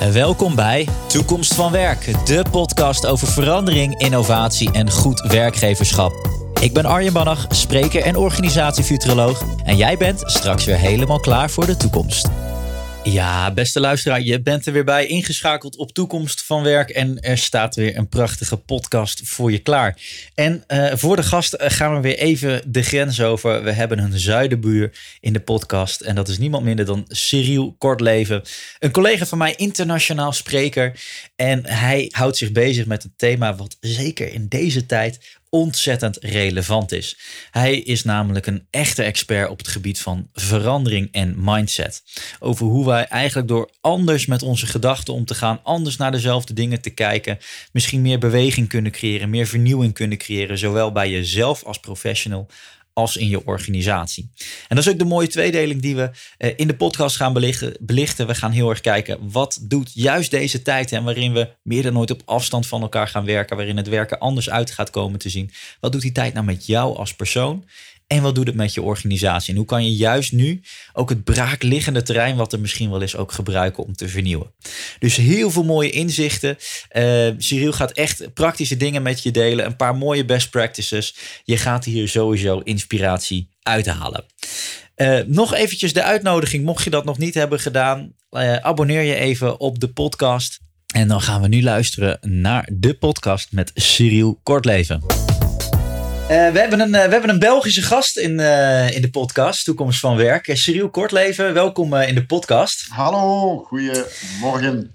En welkom bij Toekomst van Werk, de podcast over verandering, innovatie en goed werkgeverschap. Ik ben Arjen Bannach, spreker en organisatiefuturoloog. En jij bent straks weer helemaal klaar voor de toekomst. Ja, beste luisteraar, je bent er weer bij ingeschakeld op toekomst van werk. En er staat weer een prachtige podcast voor je klaar. En uh, voor de gast eh, gaan we weer even de grens over. We hebben een zuidenbuur in de podcast. En dat is niemand minder dan Cyril Kortleven. Een collega van mij, internationaal spreker. En hij houdt zich bezig met een thema wat zeker in deze tijd ontzettend relevant is. Hij is namelijk een echte expert op het gebied van verandering en mindset. Over hoe wij eigenlijk door anders met onze gedachten om te gaan, anders naar dezelfde dingen te kijken, misschien meer beweging kunnen creëren, meer vernieuwing kunnen creëren, zowel bij jezelf als professional als in je organisatie. En dat is ook de mooie tweedeling die we eh, in de podcast gaan belichten. belichten. We gaan heel erg kijken wat doet juist deze tijd en waarin we meer dan ooit op afstand van elkaar gaan werken, waarin het werken anders uit gaat komen te zien. Wat doet die tijd nou met jou als persoon? En wat doet het met je organisatie? En hoe kan je juist nu ook het braakliggende terrein, wat er misschien wel is, ook gebruiken om te vernieuwen? Dus heel veel mooie inzichten. Uh, Cyril gaat echt praktische dingen met je delen. Een paar mooie best practices. Je gaat hier sowieso inspiratie uithalen. Uh, nog eventjes de uitnodiging, mocht je dat nog niet hebben gedaan, uh, abonneer je even op de podcast. En dan gaan we nu luisteren naar de podcast met Cyril Kortleven. Uh, we, hebben een, uh, we hebben een Belgische gast in, uh, in de podcast, Toekomst van Werk. Cyril Kortleven, welkom in de podcast. Hallo, goedemorgen.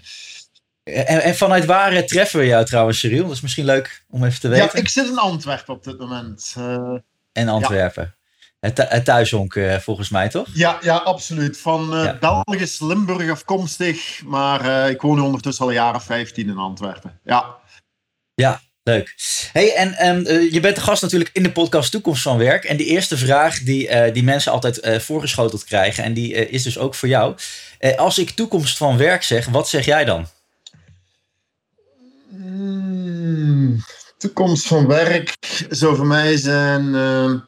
En, en, vanuit waar treffen we jou trouwens, Cyril? Dat is misschien leuk om even te weten. Ja, ik zit in Antwerpen op dit moment. en Antwerpen. Ja. Het, het thuishonk volgens mij, toch? Ja, ja absoluut. Van ja. Belgisch Limburg afkomstig, maar ik woon nu ondertussen al een jaar of 15 in Antwerpen. Ja. Ja, Leuk. Hey, en um, je bent de gast natuurlijk in de podcast Toekomst van Werk. En de eerste vraag die, uh, die mensen altijd uh, voorgeschoteld krijgen, en die is dus ook voor jou. als ik Toekomst van Werk zeg, wat zeg jij dan? Hmm, toekomst van Werk zou voor mij zijn ehm,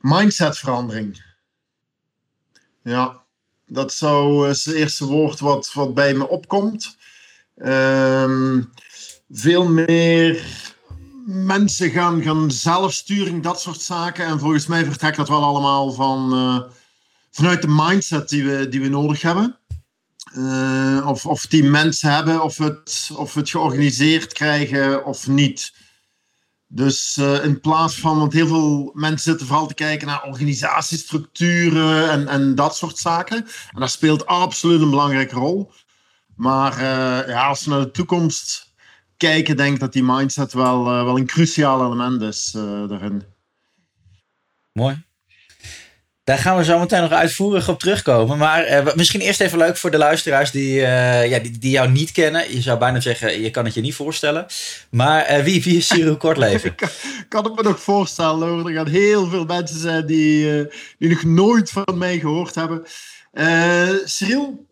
mindsetverandering. Ja, dat zou het eerste woord wat, wat bij me opkomt. Ehm veel meer mensen gaan, gaan zelfsturing, dat soort zaken. En volgens mij vertrekt dat wel allemaal van, uh, vanuit de mindset die we, die we nodig hebben. Uh, of, of die mensen hebben, of het, of het georganiseerd krijgen of niet. Dus uh, in plaats van, want heel veel mensen zitten vooral te kijken naar organisatiestructuren en, en dat soort zaken. En dat speelt absoluut een belangrijke rol. Maar ja, als we naar de toekomst kijken denk dat die mindset wel, uh, wel een cruciaal element is uh, daarin. Mooi. Daar gaan we zo meteen nog uitvoerig op terugkomen. Maar uh, misschien eerst even leuk voor de luisteraars die, ja, die, die, jou niet kennen. Je zou bijna zeggen, je kan het je niet voorstellen. Maar wie, wie is Cyril Kortleven? kan, kan ik me nog voorstellen hoor. Er gaan heel veel mensen zijn die, die nog nooit van mij gehoord hebben. Cyril,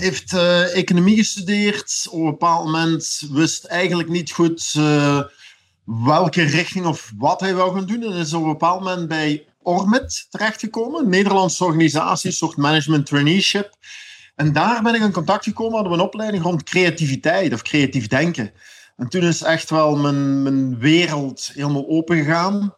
heeft uh, economie gestudeerd. Op een bepaald moment wist eigenlijk niet goed uh, welke richting of wat hij wou gaan doen. En is op een bepaald moment bij Ormit terechtgekomen, een Nederlandse organisatie, een soort management traineeship. En daar ben ik in contact gekomen, hadden we een opleiding rond creativiteit of creatief denken. En toen is echt wel mijn, mijn wereld helemaal open gegaan.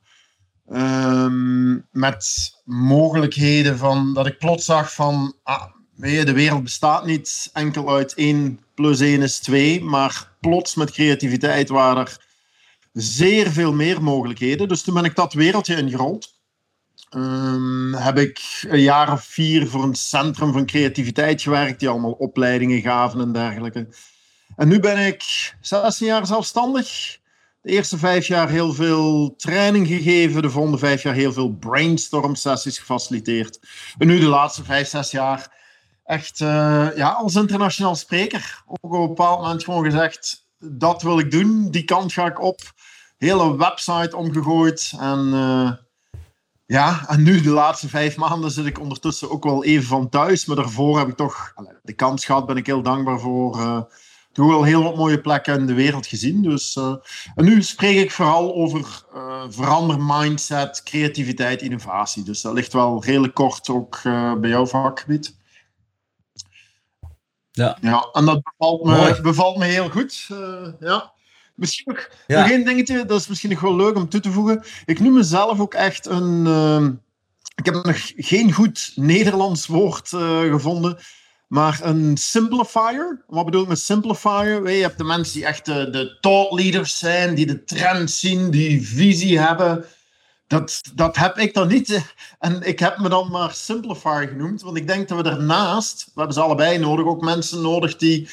Um, met mogelijkheden van dat ik plots zag van ah, de wereld bestaat niet enkel uit 1 plus 1 is 2, maar plots met creativiteit waren er zeer veel meer mogelijkheden. Dus toen ben ik dat wereldje ingerold. Um, heb ik een jaar of vier voor een centrum van creativiteit gewerkt, die allemaal opleidingen gaven en dergelijke. En nu ben ik 16 jaar zelfstandig. De eerste vijf jaar heel veel training gegeven, de volgende vijf jaar heel veel brainstorm sessies gefaciliteerd. En nu de laatste vijf, zes jaar echt uh, ja, als internationaal spreker ook op een bepaald moment gewoon gezegd: dat wil ik doen, die kant ga ik op. Hele website omgegooid. En uh, ja, en nu de laatste vijf maanden zit ik ondertussen ook wel even van thuis. Maar daarvoor heb ik toch de kans gehad, ben ik heel dankbaar voor. Uh, toch wel heel wat mooie plekken in de wereld gezien. Dus, en nu spreek ik vooral over verander mindset, creativiteit, innovatie. Dus dat ligt wel redelijk kort ook bij jouw vakgebied. Ja. ja, en dat bevalt me, bevalt me heel goed. Uh, ja. Misschien nog, ja. nog één dingetje, dat is misschien nog wel leuk om toe te voegen. Ik noem mezelf ook echt een. Uh, ik heb nog geen goed Nederlands woord uh, gevonden. Maar een simplifier. Wat bedoel ik met simplifier? Je hebt de mensen die echt de, de thought leaders zijn, die de trends zien, die visie hebben. Dat, dat heb ik dan niet. En ik heb me dan maar simplifier genoemd. Want ik denk dat we daarnaast, we hebben ze allebei nodig, ook mensen nodig die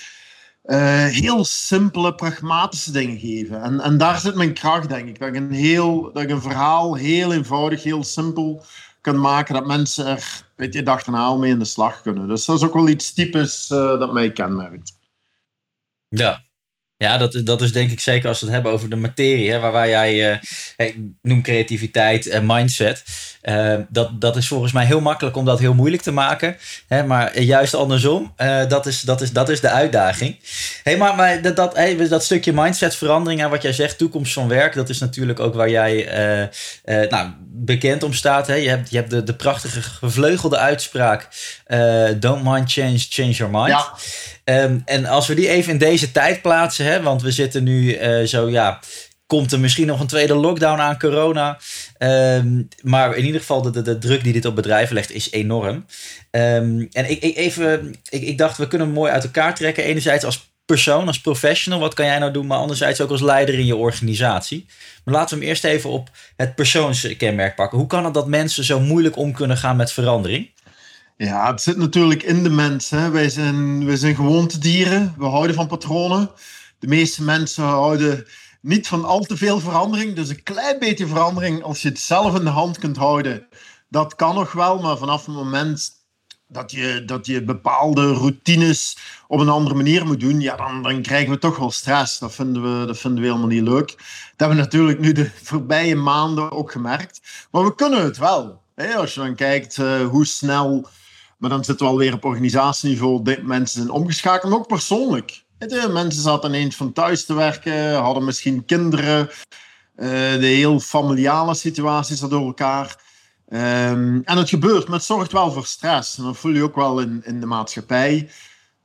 uh, heel simpele, pragmatische dingen geven. En, en daar zit mijn kracht, denk ik. Dat ik een, heel, dat ik een verhaal heel eenvoudig, heel simpel kan maken. Dat mensen er, weet je, dag en mee in de slag kunnen. Dus dat is ook wel iets typisch uh, dat mij kenmerkt. Ja, ja, dat, dat is denk ik zeker als we het hebben over de materie, hè, waar, waar jij uh, noem creativiteit en mindset. Uh, dat, dat is volgens mij heel makkelijk om dat heel moeilijk te maken. Hè, maar juist andersom, uh, dat, is, dat, is, dat is de uitdaging. Hey, maar maar dat, dat, hey, dat stukje mindsetverandering en wat jij zegt, toekomst van werk, dat is natuurlijk ook waar jij nou, bekend om staat. Hè? Je hebt, je hebt de, de prachtige gevleugelde uitspraak: Don't mind change, change your mind. Ja. Um, en als we die even in deze tijd plaatsen, hè, want we zitten nu uh, zo, ja, komt er misschien nog een tweede lockdown aan corona. Um, maar in ieder geval, de, de, de, druk die dit op bedrijven legt is enorm. Um, en ik, ik, even, ik, ik dacht, we kunnen hem mooi uit elkaar trekken. Enerzijds als persoon, als professional, wat kan jij nou doen? Maar anderzijds ook als leider in je organisatie. Maar laten we hem eerst even op het persoonskenmerk pakken. Hoe kan het dat mensen zo moeilijk om kunnen gaan met verandering? Ja, het zit natuurlijk in de mens. Hè. Wij, zijn, wij zijn gewoontedieren. We houden van patronen. De meeste mensen houden niet van al te veel verandering. Dus een klein beetje verandering, als je het zelf in de hand kunt houden, dat kan nog wel. Maar vanaf het moment dat je, dat je bepaalde routines op een andere manier moet doen, ja, dan, dan krijgen we toch wel stress. Dat vinden, we, dat vinden we helemaal niet leuk. Dat hebben we natuurlijk nu de voorbije maanden ook gemerkt. Maar we kunnen het wel. Als je dan kijkt uh, hoe snel maar dan zitten we alweer op organisatieniveau. Mensen zijn omgeschakeld, ook persoonlijk. Mensen zaten ineens van thuis te werken, hadden misschien kinderen. Uh, de heel familiale situaties door elkaar. Um, en het gebeurt, maar het zorgt wel voor stress. En dat voel je ook wel in, de maatschappij.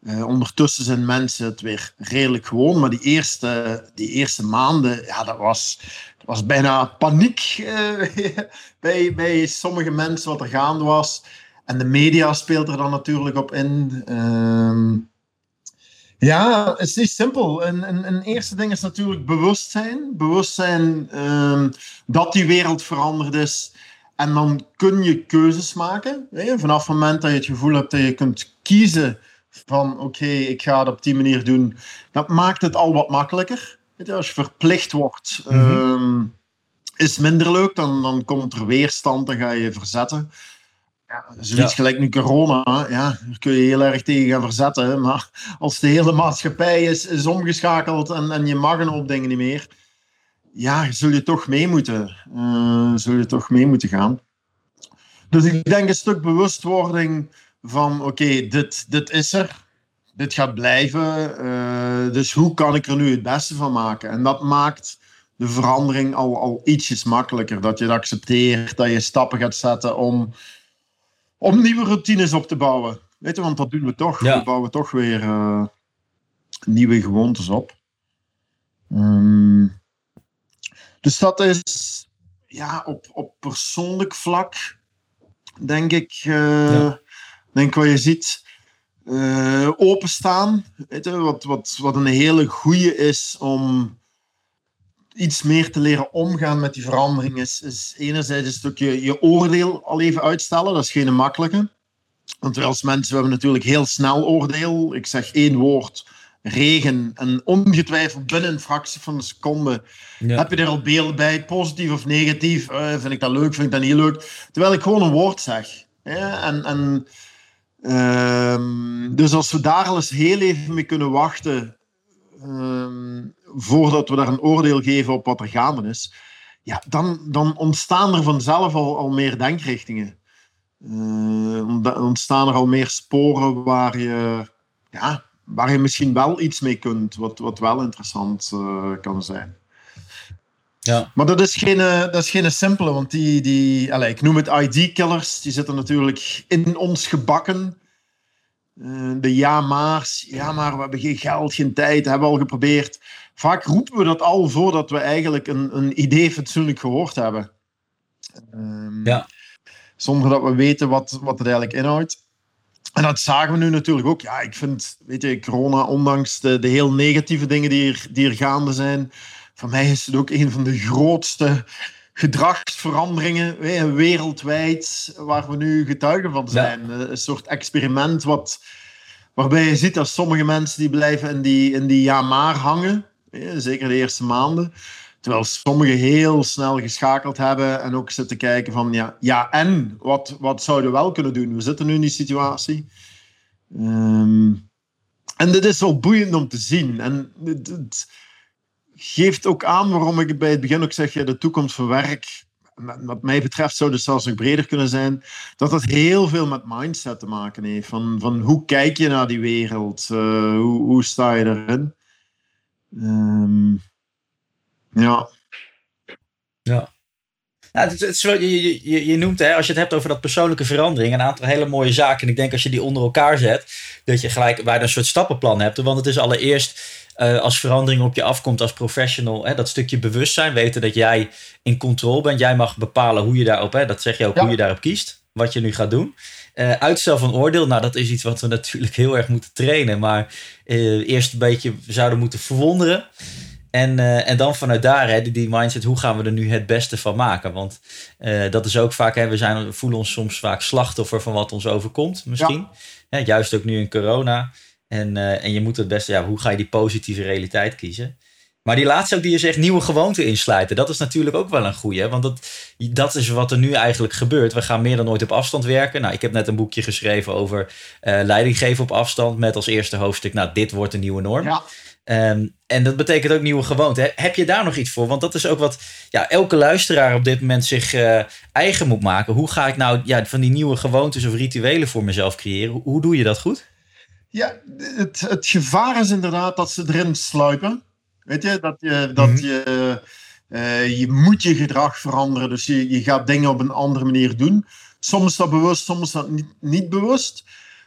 Uh, ondertussen zijn mensen het weer redelijk gewoon. Maar die eerste, die eerste maanden, ja, dat was, was bijna paniek uh, bij, bij sommige mensen wat er gaande was. En de media speelt er dan natuurlijk op in. Ehm, ja, het is niet simpel. Een, een, een, eerste ding is natuurlijk bewustzijn. Bewustzijn um, dat die wereld veranderd is. En dan kun je keuzes maken. Hè? Vanaf het moment dat je het gevoel hebt dat je kunt kiezen van oké, ik ga het op die manier doen. Dat maakt het al wat makkelijker. Als je verplicht wordt, mm -hmm. is minder leuk. Dan, dan komt er weerstand, dan ga je verzetten. Ja, zoiets gelijk nu corona, ja, daar kun je heel erg tegen gaan verzetten. Maar als de hele maatschappij is, is omgeschakeld en, en je mag een hoop dingen niet meer, ja, zul je toch mee moeten. Uh, zul je toch mee moeten gaan. Dus ik denk een stuk bewustwording van, oké, dit, dit is er. Dit gaat blijven. Uh, dus hoe kan ik er nu het beste van maken? En dat maakt de verandering al, al ietsjes makkelijker. Dat je het accepteert, dat je stappen gaat zetten om om nieuwe routines op te bouwen. Weet je, want dat doen we toch. We bouwen toch weer uh, nieuwe gewoontes op. Um, dus dat is ja, op, op persoonlijk vlak, denk ik, uh, ja. denk wat je ziet, uh, openstaan. Weet je, wat, wat, wat een hele goede is om iets meer te leren omgaan met die verandering is, is enerzijds een stukje je oordeel al even uitstellen. Dat is geen makkelijke. Want wij als mensen we hebben natuurlijk heel snel oordeel. Ik zeg één woord, regen. En ongetwijfeld binnen een fractie van een seconde heb je er al beelden bij, positief of negatief. Uh, vind ik dat leuk, vind ik dat niet leuk. Terwijl ik gewoon een woord zeg. Ja, en, en uh, dus als we daar al eens heel even mee kunnen wachten Ehm, voordat we daar een oordeel geven op wat er gaande is, ja, dan, dan ontstaan er vanzelf al, al meer denkrichtingen. Uh, ontstaan er al meer sporen waar je, ja, waar je misschien wel iets mee kunt, wat, wat wel interessant uh, kan zijn. Ja. Maar dat is geen, uh, dat is geen simpele, want die, die allez, ik noem het ID-killers, die zitten natuurlijk in ons gebakken. Uh, de ja-maars. Ja, maar we hebben geen geld, geen tijd, hebben we al geprobeerd. Vaak roepen we dat al voordat we eigenlijk een, een idee fatsoenlijk gehoord hebben. Um, ja. Zonder dat we weten wat, wat het eigenlijk inhoudt. En dat zagen we nu natuurlijk ook. Ja, ik vind, weet je, corona, ondanks de, de heel negatieve dingen die er, die er gaande zijn, voor mij is het ook een van de grootste gedragsveranderingen wereldwijd waar we nu getuigen van zijn. Een soort experiment wat, waarbij je ziet dat sommige mensen die blijven in die, in die ja maar hangen, zeker de eerste maanden, terwijl sommigen heel snel geschakeld hebben en ook zitten kijken van ja, ja en, wat, wat zouden we wel kunnen doen? We zitten nu in die situatie. Ehm, en dit is wel boeiend om te zien. En het, geeft ook aan waarom ik bij het begin ook zeg, ja, de toekomst van werk, wat mij betreft zou het zelfs nog breder kunnen zijn, dat dat heel veel met mindset te maken heeft. Van, van hoe kijk je naar die wereld? Uh, hoe, hoe sta je erin? Um, ja. Ja. Nou, het, het, je, je, je, noemt, hè, als je het hebt over dat persoonlijke verandering, een aantal hele mooie zaken. En ik denk als je die onder elkaar zet, dat je gelijk bij een soort stappenplan hebt. Want het is allereerst uh, als verandering op je afkomt als professional, hè, dat stukje bewustzijn, weten dat jij in controle bent. Jij mag bepalen hoe je daarop, hè, dat zeg je ook, hoe je daarop kiest, wat je nu gaat doen. Uh, uitstel van oordeel, nou dat is iets wat we natuurlijk heel erg moeten trainen, maar uh, eerst een beetje zouden moeten verwonderen. En, uh, en dan vanuit daar, hè, die, die, mindset, hoe gaan we er nu het beste van maken? Want dat is ook vaak, hè, we zijn, voelen ons soms vaak slachtoffer van wat ons overkomt, misschien. Ja. Juist ook nu in corona. En, en je moet het beste, ja, hoe ga je die positieve realiteit kiezen? Maar die laatste ook die je zegt, nieuwe gewoonten insluiten. Dat is natuurlijk ook wel een goeie. Want dat, dat is wat er nu eigenlijk gebeurt. We gaan meer dan ooit op afstand werken. Nou, ik heb net een boekje geschreven over uh, leidinggeven op afstand. Met als eerste hoofdstuk, nou, dit wordt een nieuwe norm. Ja. Um, en dat betekent ook nieuwe gewoonten. Heb je daar nog iets voor? Want dat is ook wat ja, elke luisteraar op dit moment zich uh, eigen moet maken. Hoe ga ik nou ja, van die nieuwe gewoontes of rituelen voor mezelf creëren? Hoe, hoe doe je dat goed? Ja, het, het gevaar is inderdaad dat ze erin sluipen. Weet je, dat je, dat mhm. je, uh, je moet je gedrag veranderen. Dus je, je gaat dingen op een andere manier doen. Soms dat bewust, soms dat niet, niet bewust.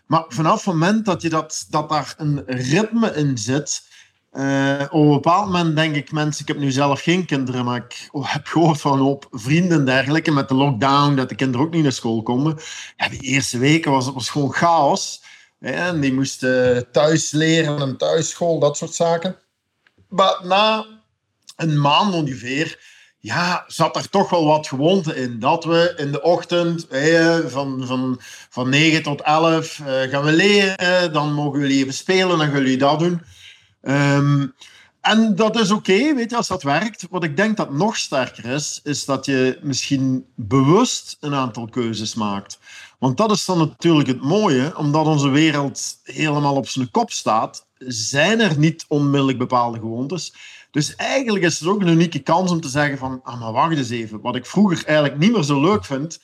Maar vanaf het moment dat, je dat, dat daar een ritme in zit. Uh, op een bepaald moment denk ik, mensen, ik heb nu zelf geen kinderen, maar ik heb gehoord van op vrienden en dergelijke met de lockdown, dat de kinderen ook niet naar school komen. Ja, de eerste weken was het was gewoon chaos. En die moesten thuis leren, een thuisschool, dat soort zaken. Maar na een maand ongeveer, ja, zat er toch wel wat gewoonte in. Dat we in de ochtend van, van, van 9 tot 11 uh, eh, gaan we leren. Dan mogen jullie even spelen, dan gaan jullie dat doen. Um, en dat is oké, weet je, als dat werkt. Wat ik denk dat nog sterker is, is dat je misschien bewust een aantal keuzes maakt. Want dat is dan natuurlijk het mooie, omdat onze wereld helemaal op zijn kop staat, zijn er niet onmiddellijk bepaalde gewoontes. Dus eigenlijk is het ook een unieke kans om te zeggen van, ah maar wacht eens even, wat ik vroeger eigenlijk niet meer zo leuk vind,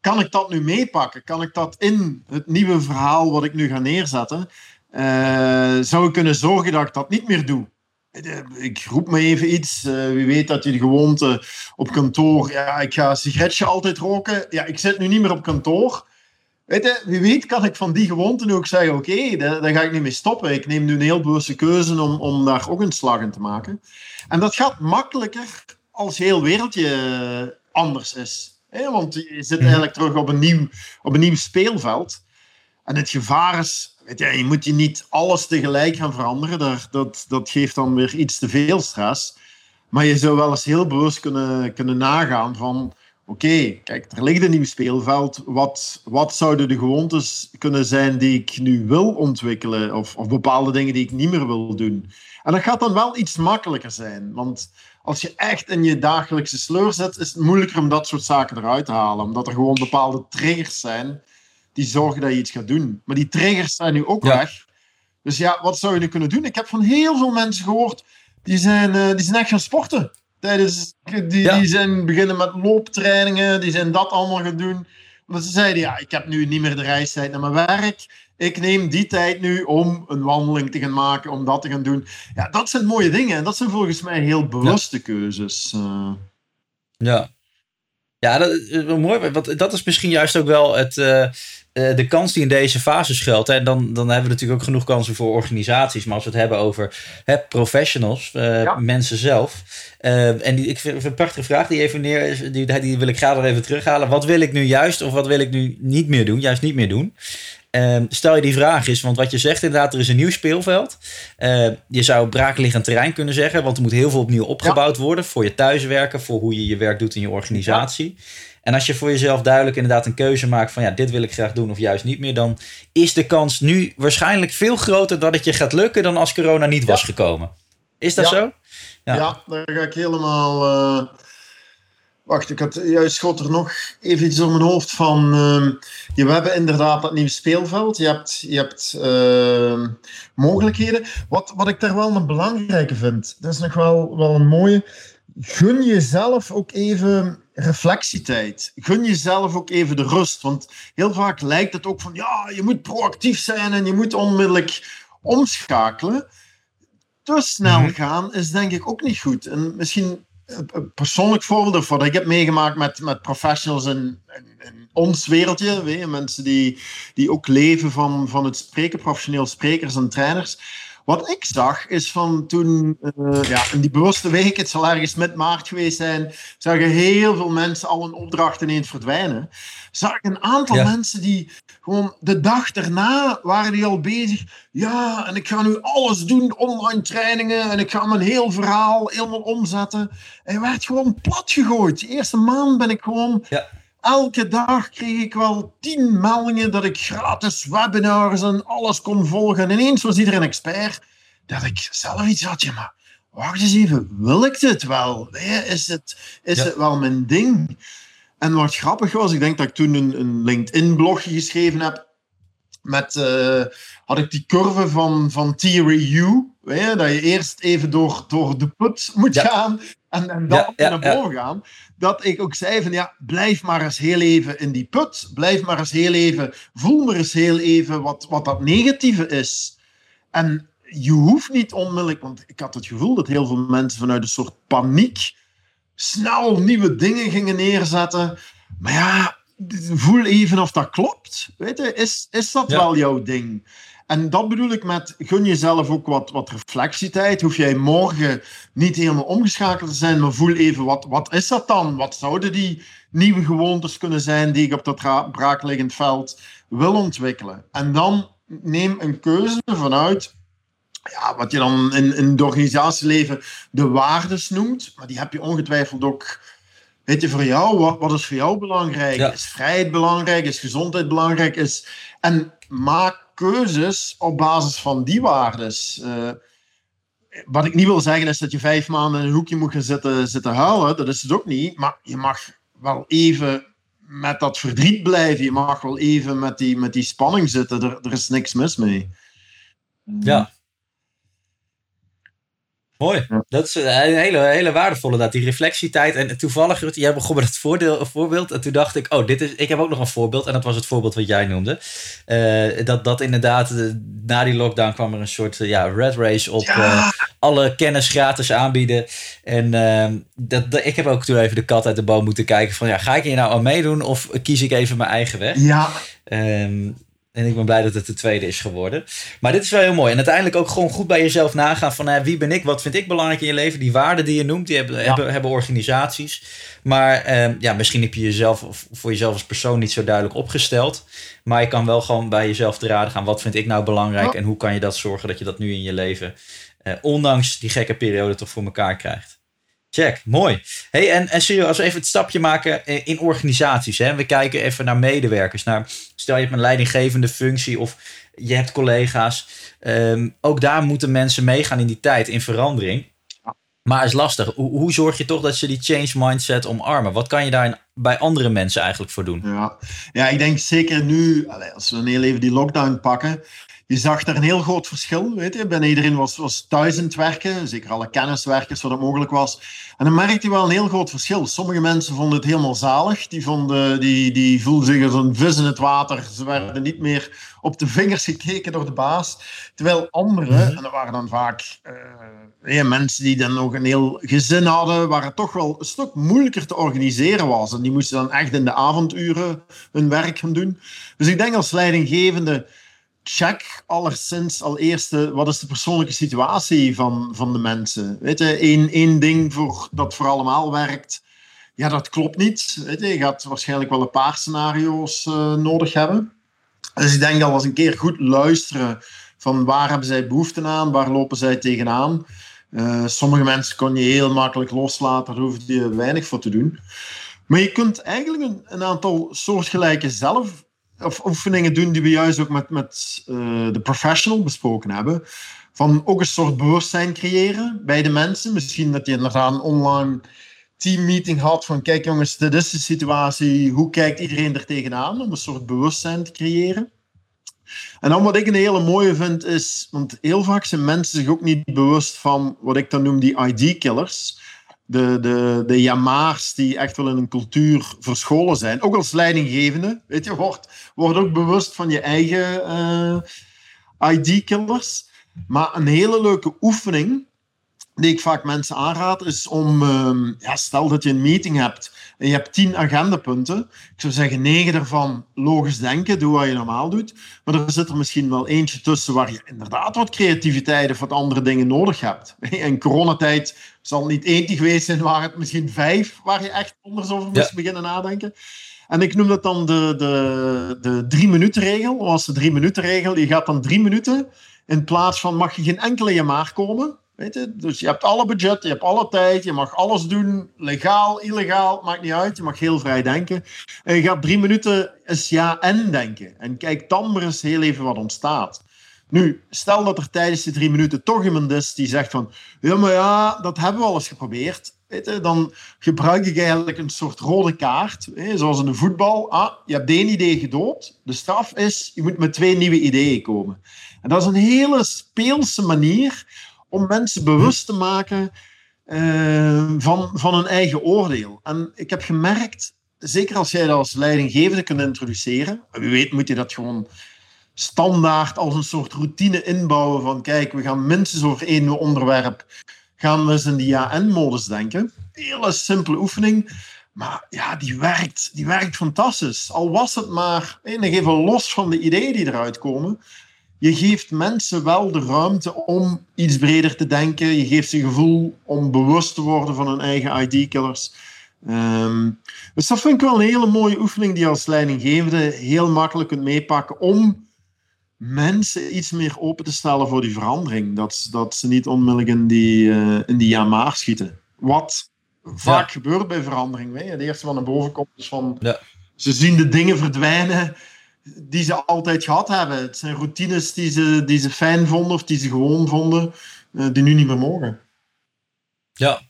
kan ik dat nu meepakken? Kan ik dat in het nieuwe verhaal wat ik nu ga neerzetten, uh, zou ik kunnen zorgen dat ik dat niet meer doe? Eh, ik roep me even iets. Uh, wie weet dat je de gewoonte op kantoor. Ja, ik ga een sigaretje altijd roken. Ja, ik zit nu niet meer op kantoor. Weet je, wie weet kan ik van die gewoonte ook zeggen: oké, okay, daar, ga ik niet mee stoppen. Ik neem nu een heel bewuste keuze om, om daar ook een slag in te maken. En dat gaat makkelijker als heel wereldje anders is. Hè? Want je zit eigenlijk terug op een nieuw, op een nieuw speelveld. En het gevaar is weet je, moet je niet alles tegelijk gaan veranderen. Dat, dat, dat geeft dan weer iets te veel stress. Maar je zou wel eens heel bewust kunnen, kunnen nagaan van... Oké, kijk, er ligt een nieuw speelveld. Wat, wat zouden de gewoontes kunnen zijn die ik nu wil ontwikkelen? Of, of bepaalde dingen die ik niet meer wil doen? En dat gaat dan wel iets makkelijker zijn. Want als je echt in je dagelijkse sleur zit, is het moeilijker om dat soort zaken eruit te halen. Omdat er gewoon bepaalde triggers zijn die zorgen dat je iets gaat doen. Maar die triggers zijn nu ook weg. Dus ja, wat zou je nu kunnen doen? Ik heb van heel veel mensen gehoord, die zijn, uh, die zijn echt gaan sporten. Tijdens, die, die zijn beginnen met looptrainingen, die zijn dat allemaal gaan doen. Omdat ze zeiden, ja, ik heb nu niet meer de reistijd naar mijn werk. Ik neem die tijd nu om een wandeling te gaan maken, om dat te gaan doen. Ja, dat zijn mooie dingen. En dat zijn volgens mij heel bewuste keuzes. Uh. Ja, Ja, dat is mooi. Want dat is misschien juist ook wel het, uh, de kans die in deze fase schuilt. En dan, dan hebben we natuurlijk ook genoeg kansen voor organisaties. Maar als we het hebben over hè, professionals, uh, mensen zelf. Uh, en die, ik vind een prachtige vraag die even neer die, die wil ik graag nog even terughalen. Wat wil ik nu juist of wat wil ik nu niet meer doen? Juist niet meer doen. Uh, stel je die vraag is, want wat je zegt inderdaad, er is een nieuw speelveld. Je zou braakliggend terrein kunnen zeggen, want er moet heel veel opnieuw opgebouwd ja. worden voor je thuiswerken, voor hoe je je werk doet in je organisatie. Ja. En als je voor jezelf duidelijk inderdaad een keuze maakt van ja, dit wil ik graag doen of juist niet meer, dan is de kans nu waarschijnlijk veel groter dat het je gaat lukken dan als corona niet was gekomen. Is dat zo? Ja. daar ga ik helemaal. Uh Wacht, ik had juist schot er nog even iets op mijn hoofd van. Uh, we hebben inderdaad dat nieuwe speelveld. Je hebt, je hebt uh, mogelijkheden. Wat, wat ik daar wel een belangrijke vind, dat is nog wel, wel een mooie. Gun jezelf ook even reflectietijd. Gun jezelf ook even de rust. Want heel vaak lijkt het ook van ja, je moet proactief zijn en je moet onmiddellijk omschakelen. Te snel mm -hmm. gaan is denk ik ook niet goed. En misschien een persoonlijk voorbeeld wat ik heb meegemaakt met, met professionals in, in, in ons wereldje. Weet je, mensen die, die ook leven van, van het spreken, professioneel sprekers en trainers. Wat ik zag is van toen, uh, ja, in die bewuste week, het zal ergens met maart geweest zijn, zagen heel veel mensen al een opdracht ineens verdwijnen. Zag ik een aantal ja. mensen die gewoon de dag daarna waren die al bezig. Ja, en ik ga nu alles doen, online trainingen, en ik ga mijn heel verhaal helemaal omzetten. En werd gewoon plat gegooid. De eerste maand ben ik gewoon... Ja elke dag kreeg ik wel tien meldingen dat ik gratis webinars en alles kon volgen. En ineens was iedereen expert. Dat ik zelf iets had, ja, maar wacht eens even, wil ik dit wel? Is het, is ja. het wel mijn ding? En wat grappig was, ik denk dat ik toen een, een LinkedIn-blogje geschreven heb. Met, uh, had ik die curve van, van Theory Weet dat je eerst even door, door de put moet ja. gaan en, en dan naar boven gaan dat ik ook zei van ja, blijf maar eens heel even in die put. Blijf maar eens heel even, voel maar eens heel even wat, wat dat negatieve is. En je hoeft niet onmiddellijk, want ik had het gevoel dat heel veel mensen vanuit een soort paniek snel nieuwe dingen gingen neerzetten. Maar ja, voel even of dat klopt. Weet je, is, is dat ja. wel jouw ding? En dat bedoel ik met gun jezelf ook wat, wat reflectietijd. Hoef jij morgen niet helemaal omgeschakeld te zijn, maar voel even wat, wat is dat dan? Wat zouden die nieuwe gewoontes kunnen zijn die ik op dat braakliggend veld wil ontwikkelen? En dan neem een keuze vanuit ja, wat je dan in, in het organisatieleven de waardes noemt, maar die heb je ongetwijfeld ook. Weet je, voor jou, wat, wat is voor jou belangrijk? Ja. Is vrijheid belangrijk? Is gezondheid belangrijk? Is, en maak keuzes op basis van die waardes. Uh, wat ik niet wil zeggen is dat je vijf maanden in een hoekje moet gaan zitten, zitten huilen. Dat is het ook niet. Maar je mag wel even met dat verdriet blijven. Je mag wel even met die, met die spanning zitten. Er, er is niks mis mee. Ja, Mooi. Dat is een hele, hele waardevolle, dat die reflectietijd. En toevallig, jij begon met het voordeel, voorbeeld. En toen dacht ik, oh, dit is, ik heb ook nog een voorbeeld. En dat was het voorbeeld wat jij noemde. Uh, dat, dat inderdaad, na die lockdown kwam er een soort ja, red race op. Ja. Uh, alle kennis gratis aanbieden. En uh, dat, dat, ik heb ook toen even de kat uit de boom moeten kijken. Van ja, ga ik hier nou aan meedoen? Of kies ik even mijn eigen weg? Ja. Um, en ik ben blij dat het de tweede is geworden. Maar dit is wel heel mooi. En uiteindelijk ook gewoon goed bij jezelf nagaan van wie ben ik, wat vind ik belangrijk in je leven. Die waarden die je noemt, die hebben, ja. hebben, hebben, organisaties. Maar eh, ja, misschien heb je jezelf voor jezelf als persoon niet zo duidelijk opgesteld. Maar je kan wel gewoon bij jezelf te raden gaan. Wat vind ik nou belangrijk? En hoe kan je dat zorgen dat je dat nu in je leven, eh, ondanks die gekke periode, toch voor elkaar krijgt? Check, mooi. Hey, en, en serieus, als we even het stapje maken in organisaties. Hè? We kijken even naar medewerkers. Naar, stel je hebt een leidinggevende functie of je hebt collega's. Um, ook daar moeten mensen meegaan in die tijd, in verandering. Maar is lastig. Hoe, hoe, zorg je toch dat ze die change mindset omarmen? Wat kan je daar bij andere mensen eigenlijk voor doen? Ja, ja ik denk zeker nu, als we een heel even die lockdown pakken je zag daar een heel groot verschil. Weet je. Bijna iedereen was, was thuis in het werken, zeker alle kenniswerkers, wat het mogelijk was. En dan merkte je wel een heel groot verschil. Sommige mensen vonden het helemaal zalig. Die, vonden, die, die voelden zich als een vis in het water. Ze werden niet meer op de vingers gekeken door de baas. Terwijl anderen, mhm. en dat waren dan vaak uh, mensen die dan nog een heel gezin hadden, waar het toch wel een stuk moeilijker te organiseren was. En die moesten dan echt in de avonduren hun werk gaan doen. Dus ik denk als leidinggevende check allereerst al eerst wat is de persoonlijke situatie van, van de mensen. Weet je, één, één ding voor, dat voor allemaal werkt, ja, dat klopt niet. Weet je, gaat waarschijnlijk wel een paar scenario's uh, nodig hebben. Dus ik denk dat als een keer goed luisteren van waar hebben zij behoefte aan, waar lopen zij tegenaan. Uh, sommige mensen kon je heel makkelijk loslaten, daar hoef je weinig voor te doen. Maar je kunt eigenlijk een, een aantal soortgelijke zelf of oefeningen doen die we juist ook met, met uh, de professional besproken hebben. Van ook een soort bewustzijn creëren bij de mensen. Misschien dat je inderdaad een online teammeeting had van kijk jongens, dit is de situatie, hoe kijkt iedereen er tegenaan? Om een soort bewustzijn te creëren. En dan wat ik een hele mooie vind is, want heel vaak zijn mensen zich ook niet bewust van wat ik dan noem die ID-killers de, de, de jamaars die echt wel in een cultuur verscholen zijn. Ook als leidinggevende, weet je, word, word ook bewust van je eigen eh, ID-killers. Maar een hele leuke oefening die ik vaak mensen aanraad, is om, uh, ja, stel dat je een meeting hebt en je hebt tien agendapunten. Ik zou zeggen, negen daarvan logisch denken, doe wat je normaal doet. Maar er zit er misschien wel eentje tussen waar je inderdaad wat creativiteit of wat andere dingen nodig hebt. In coronatijd zal het niet één geweest zijn, waar het misschien vijf, waar je echt anders over moest beginnen nadenken. En ik noem dat dan de, de, de drie minuten regel. Als de drie minuten regel, je gaat dan drie minuten in plaats van mag je geen enkele jamaar komen. Weet je? Dus je hebt alle budget, je hebt alle tijd, je mag alles doen, legaal, illegaal, maakt niet uit. Je mag heel vrij denken. En je gaat drie minuten eens ja en denken. En kijk dan maar eens heel even wat ontstaat. Nu, stel dat er tijdens die drie minuten toch iemand is die zegt van ja, maar ja, dat hebben we al eens geprobeerd. Weet je, dan gebruik ik eigenlijk een soort rode kaart, hè, zoals in de voetbal. Ah, je hebt één idee gedood. De straf is, je moet met twee nieuwe ideeën komen. En dat is een hele speelse manier om mensen bewust te maken uh, van, van hun eigen oordeel. En ik heb gemerkt, zeker als jij dat als leidinggevende kunt introduceren, wie weet moet je dat gewoon standaard als een soort routine inbouwen van kijk, we gaan minstens over één onderwerp, gaan we eens in die ja-en-modus denken. Hele simpele oefening, maar ja, die werkt, die werkt fantastisch. Al was het maar, en even los van de ideeën die eruit komen, je geeft mensen wel de ruimte om iets breder te denken. Je geeft ze gevoel om bewust te worden van hun eigen ID-killers. Ehm, dus dat vind ik wel een hele mooie oefening die je als leidinggevende heel makkelijk kunt meepakken om mensen iets meer open te stellen voor die verandering. Dat, dat ze niet onmiddellijk in die, uh, in die jamaar schieten. Wat vaak gebeurt bij verandering. Hè? Het eerste wat naar boven komt is van... Ja. Ze zien de dingen verdwijnen die ze altijd gehad hebben. Het zijn routines die ze, die ze fijn vonden of die ze gewoon vonden, uh, die nu niet meer mogen. Ja.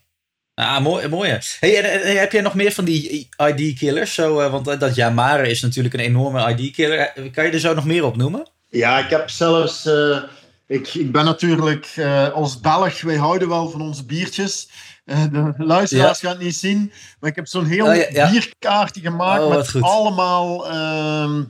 Ah, mooi, mooi. Hey, en, heb jij nog meer van die ID-killers? Zo, uh, want dat Yamare is natuurlijk een enorme ID-killer. Kan je er zo nog meer op noemen? Ja, ik heb zelfs... Uh, ik, ik ben natuurlijk als Belg, wij houden wel van onze biertjes. de luisteraars gaan het niet zien, maar ik heb zo'n heel oh, ja, bierkaartje gemaakt oh, met allemaal... Ehm,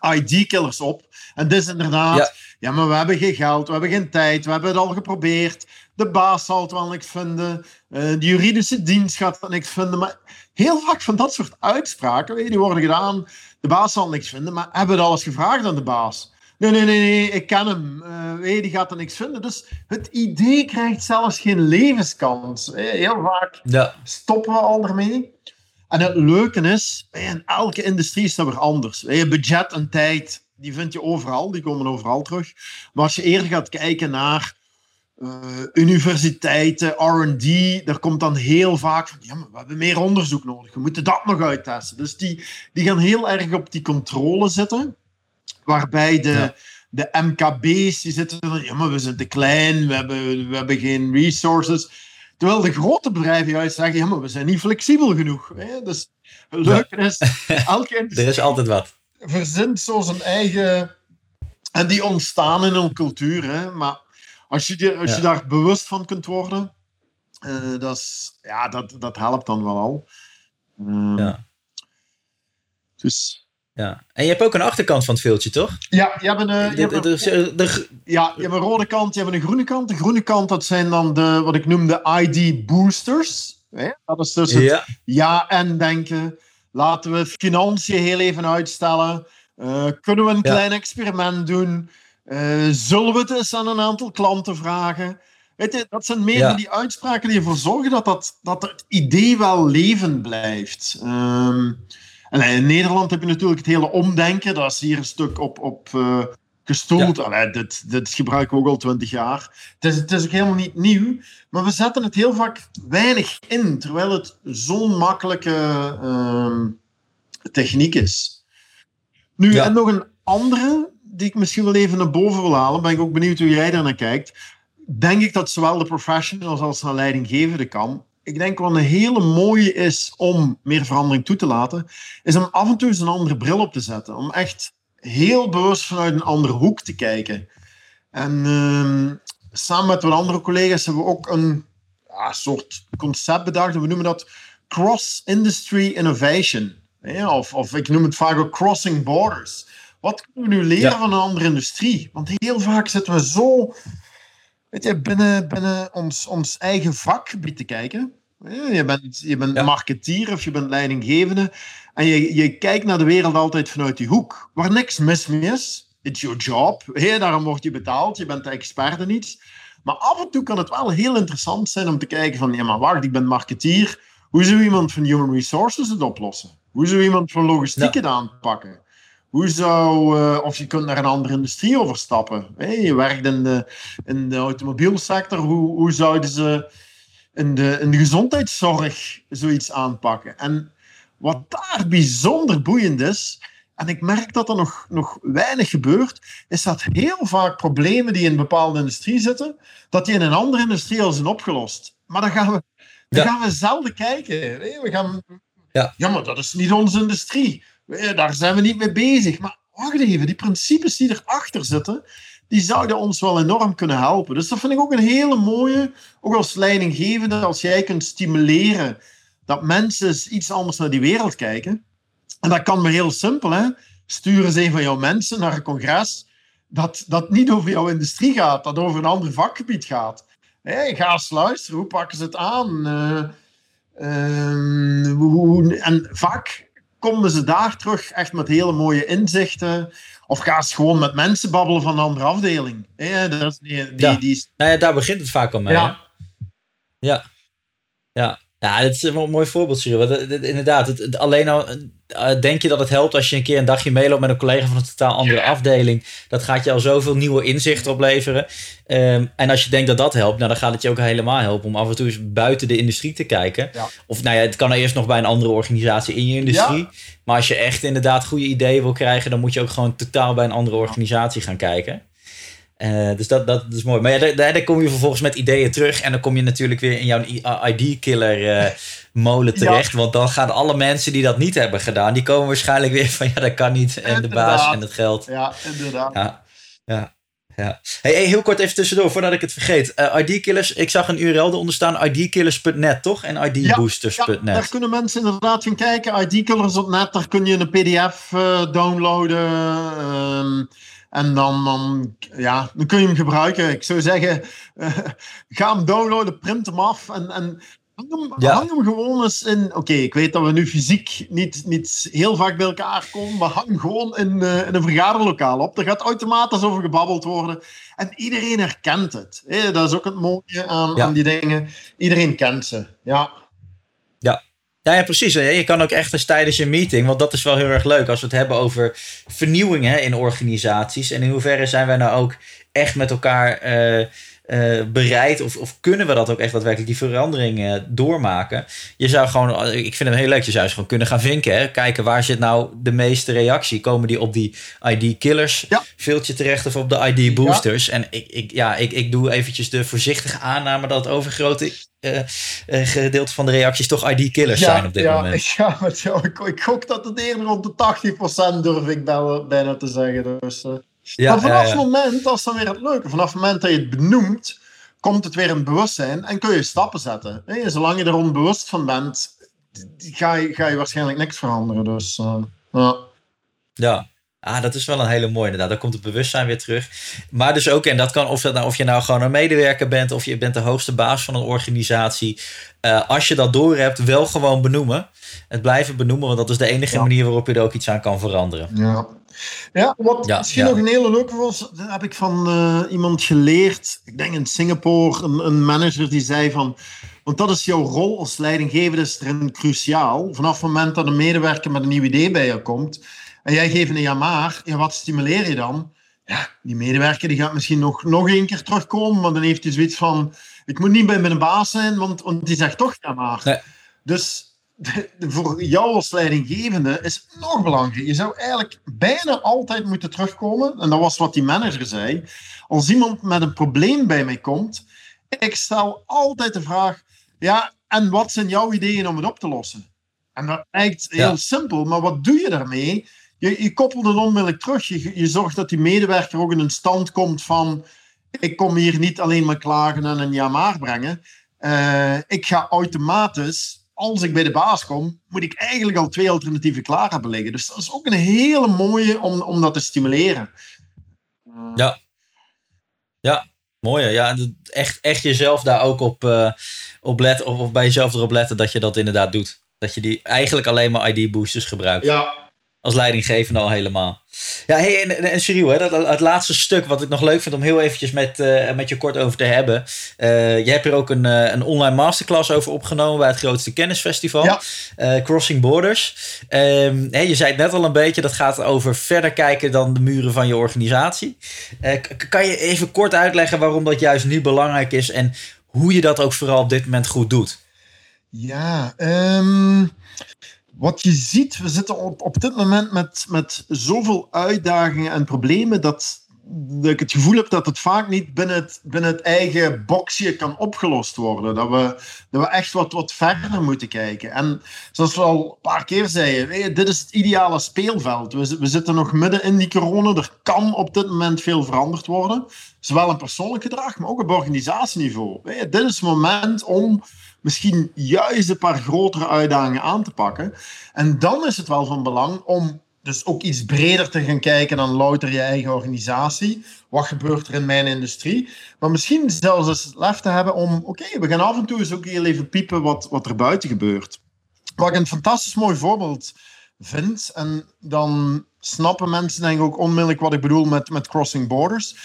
ID-killers op. En dit is inderdaad, ja. maar we hebben geen geld, we hebben geen tijd, we hebben het al geprobeerd. De baas zal het wel niks vinden, uh, de juridische dienst gaat het niks vinden. Maar heel vaak van dat soort uitspraken, die worden gedaan, de baas zal niks vinden, maar hebben we het al eens gevraagd aan de baas? Nee, nee, nee, nee, ik ken hem. Uh, die gaat er niks vinden. Dus het idee krijgt zelfs geen levenskans. Heel vaak ja. stoppen we al ermee. En het leuke is, in elke industrie is dat weer anders. Je budget en tijd, die vind je overal, die komen overal terug. Maar als je eerder gaat kijken naar uh, universiteiten, R&D, daar komt dan heel vaak van, ja, maar we hebben meer onderzoek nodig, we moeten dat nog uittesten. Dus die, die gaan heel erg op die controle zitten, waarbij de, de MKB's, die zitten van, ja, maar we zijn te klein, we hebben, we hebben geen resources. Terwijl de grote bedrijven juist zeggen, ja, maar we zijn niet flexibel genoeg. Hè? Dus het leuke is, elke er is altijd wat. verzint zo zijn eigen En die ontstaan in een cultuur. Hè? Maar als je, als je daar bewust van kunt worden, uh, dat, is, ja, dat, dat helpt dan wel al. Uh, ja. Dus ja. En je hebt ook een achterkant van het veeltje, toch? Ja, je hebt een, uh, je hebt een, de, ja, je hebt een rode kant, je hebt een groene kant. De groene kant, dat zijn dan de, wat ik noem de ID-boosters. Dat is dus het ja. ja en denken. Laten we financiën heel even uitstellen. Uh, kunnen we een klein experiment doen? Uh, zullen we het eens aan een aantal klanten vragen? Weet je, dat zijn meer die uitspraken die ervoor zorgen dat, dat, dat het idee wel levend blijft. Um, in Nederland heb je natuurlijk het hele omdenken. Dat is hier een stuk op, op uh, gestoeld. Ja. dit, dit gebruiken we ook al twintig jaar. Het is, het is ook helemaal niet nieuw. Maar we zetten het heel vaak weinig in. Terwijl het zo'n makkelijke uh, techniek is. Nu, ja. en nog een andere die ik misschien wel even naar boven wil halen. Ben ik ook benieuwd hoe jij daar naar kijkt. Denk ik dat zowel de professionals als de leidinggevende kan ik denk wat een hele mooie is om meer verandering toe te laten, is om af en toe eens een andere bril op te zetten. Om echt heel bewust vanuit een andere hoek te kijken. En uh, samen met wat andere collega's hebben we ook een ja, soort concept bedacht. We noemen dat Cross-Industry Innovation. Ja, of, of ik noem het vaak ook Crossing Borders. Wat kunnen we nu leren van een andere industrie? Want heel vaak zitten we zo weet je, binnen, binnen ons, ons eigen vakgebied te kijken. Je bent, je bent marketeer of je bent leidinggevende. En je, je kijkt naar de wereld altijd vanuit die hoek. Waar niks mis mee is. It's your job. Hey, daarom word je betaald. Je bent de expert in iets. Maar af en toe kan het wel heel interessant zijn om te kijken van... Ja, maar wacht, ik ben marketeer. Hoe zou iemand van Human Resources het oplossen? Hoe zou iemand van logistiek het aanpakken? Hoe zou, uh, of je kunt naar een andere industrie overstappen. Hey, je werkt in de, in de automobielsector. Hoe, hoe zouden ze in de, in de gezondheidszorg zoiets aanpakken? En wat daar bijzonder boeiend is, en ik merk dat er nog, nog weinig gebeurt, is dat heel vaak problemen die in een bepaalde industrie zitten, dat die in een andere industrie al zijn opgelost. Maar dan gaan we, dan gaan we zelden kijken. We gaan, ja. ja, maar dat is niet onze industrie. Daar zijn we niet mee bezig. Maar wacht even, die principes die erachter zitten, die zouden ons wel enorm kunnen helpen. Dus dat vind ik ook een hele mooie, ook als leidinggevende, als jij kunt stimuleren dat mensen iets anders naar die wereld kijken. En dat kan maar heel simpel, hè. Stuur eens een van jouw mensen naar een congres dat, dat niet over jouw industrie gaat, dat over een ander vakgebied gaat. Hey, ga eens luisteren, hoe pakken ze het aan? Uh, uh, hoe, en vaak komen ze daar terug echt met hele mooie inzichten. Of ga eens gewoon met mensen babbelen van een andere afdeling. Ja, dat is die, die, ja. die... Nou ja, daar begint het vaak al mee. Ja. Ja. Ja. Ja, dat is een mooi voorbeeld, Cyril. Inderdaad, het, alleen al uh, denk je dat het helpt als je een keer een dagje meeloopt met een collega van een totaal andere afdeling. Dat gaat je al zoveel nieuwe inzichten opleveren. Um, en als je denkt dat dat helpt, nou, dan gaat het je ook helemaal helpen om af en toe eens buiten de industrie te kijken. Ja. Of nou ja, het kan eerst nog bij een andere organisatie in je industrie. Ja. Maar als je echt inderdaad goede ideeën wil krijgen, dan moet je ook gewoon totaal bij een andere organisatie gaan kijken. Uh, dus dat, dat, is mooi. Maar ja, daar, daar, kom je vervolgens met ideeën terug. En dan kom je natuurlijk weer in jouw ID-killer uh, molen terecht. Ja. Want dan gaan alle mensen die dat niet hebben gedaan, die komen waarschijnlijk weer van ja, dat kan niet. En de baas en het geld. Ja, inderdaad. Ja, ja. Ja. Hey, hey, heel kort even tussendoor, voordat ik het vergeet. Uh, ID-killers, ik zag een URL eronder staan, idkillers.net, toch? En idboosters.net. Ja, daar kunnen mensen inderdaad gaan kijken. idkillers.net, daar kun je een pdf downloaden. Uh, en dan, dan, ja, dan kun je hem gebruiken. Ik zou zeggen, uh, ga hem downloaden, print hem af en, en hang, hem, ja. hang hem gewoon eens in. Oké, okay, ik weet dat we nu fysiek niet, niet heel vaak bij elkaar komen, maar hang gewoon in, uh, in een vergaderlokaal op. Er gaat automatisch over gebabbeld worden. En iedereen herkent het. Hey, dat is ook het mooie aan, ja. aan die dingen. Iedereen kent ze. Ja. Ja, ja, precies. Je kan ook echt eens tijdens je meeting, want dat is wel heel erg leuk als we het hebben over vernieuwing hè, in organisaties. En in hoeverre zijn wij nou ook echt met elkaar uh, uh, bereid, of, of kunnen we dat ook echt daadwerkelijk, die verandering uh, doormaken? Je zou gewoon, ik vind het heel leuk, je zou eens gewoon kunnen gaan vinken. Hè? Kijken waar zit nou de meeste reactie? Komen die op die ID-killers ja. terecht of op de ID-boosters? Ja. En ik, ik, ja, ik, ik doe eventjes de voorzichtige aanname dat het overgrote uh, gedeelte van de reacties toch ID-killers ja, zijn op dit ja, moment. Jou. Ik, ik gok dat het eerder rond de 80% durf ik bijna te zeggen. Dus, Ja, maar vanaf het moment, dat is dan weer het leuke, vanaf het moment dat je het benoemt, komt het weer in bewustzijn en kun je stappen zetten. En zolang je er onbewust van bent, ga je, ga je waarschijnlijk niks veranderen. Dus, uh, ja. ja. Ah, dat is wel een hele mooie inderdaad. Daar komt het bewustzijn weer terug. Maar dus ook, en dat kan of, dat nou, of je nou gewoon een medewerker bent... of je bent de hoogste baas van een organisatie. Uh, als je dat door hebt, wel gewoon benoemen. Het blijven benoemen, want dat is de enige manier waarop je er ook iets aan kan veranderen. Ja, ja wat misschien nog een hele leuke was... Dat heb ik van uh, iemand geleerd. Ik denk in Singapore, een, een manager die zei van... Want dat is jouw rol als leidinggevende, is erin cruciaal. Vanaf het moment dat een medewerker met een nieuw idee bij je komt en jij geeft een ja maar, ja, wat stimuleer je dan? Ja, die medewerker die gaat misschien nog, nog één keer terugkomen, maar dan heeft hij zoiets van, ik moet niet bij mijn baas zijn, want, want die zegt toch ja maar. Dus voor jou als leidinggevende is nog belangrijk. Je zou eigenlijk bijna altijd moeten terugkomen, en dat was wat die manager zei, als iemand met een probleem bij mij komt, ik stel altijd de vraag, ja, en wat zijn jouw ideeën om het op te lossen? En dat lijkt heel simpel, maar wat doe je daarmee? je, je koppelt het onmiddellijk terug. Je, je zorgt dat die medewerker ook in een stand komt van ik kom hier niet alleen maar klagen en een ja maar brengen. Uh, ik ga automatisch, als ik bij de baas kom, moet ik eigenlijk al twee alternatieven klaar hebben liggen. Dus dat is ook een hele mooie om, om dat te stimuleren. Ja. Ja, mooi. Ja, echt, echt jezelf daar ook op, uh, op letten, of, of bij jezelf erop letten dat je dat inderdaad doet. Dat je die eigenlijk alleen maar ID-boosters gebruikt. Ja, als leidinggevende al helemaal. Ja, hey, en, en Cyril, hè, dat, het laatste stuk wat ik nog leuk vind om heel eventjes met, uh, met je kort over te hebben. Uh, je hebt er ook een, uh, een online masterclass over opgenomen bij het grootste kennisfestival. Ja. Crossing Borders. Um, hey, je zei het net al een beetje, dat gaat over verder kijken dan de muren van je organisatie. kan je even kort uitleggen waarom dat juist nu belangrijk is en hoe je dat ook vooral op dit moment goed doet? Ja, um wat je ziet, we zitten op, op dit moment met, met zoveel uitdagingen en problemen dat, dat ik het gevoel heb dat het vaak niet binnen het, binnen het eigen boxje kan opgelost worden. Dat we, dat we echt wat, wat verder moeten kijken. En zoals we al een paar keer zeiden, dit is het ideale speelveld. We, zitten nog midden in die corona. Er kan op dit moment veel veranderd worden. Zowel in persoonlijk gedrag, maar ook op organisatieniveau. Dit is het moment om misschien juist een paar grotere uitdagingen aan te pakken. En dan is het wel van belang om dus ook iets breder te gaan kijken dan louter je eigen organisatie. Wat gebeurt er in mijn industrie? Maar misschien zelfs eens lef te hebben om, oké, we gaan af en toe eens ook heel even piepen wat, wat er buiten gebeurt. Wat ik een fantastisch mooi voorbeeld vind, en dan snappen mensen denk ik ook onmiddellijk wat ik bedoel met, met crossing borders.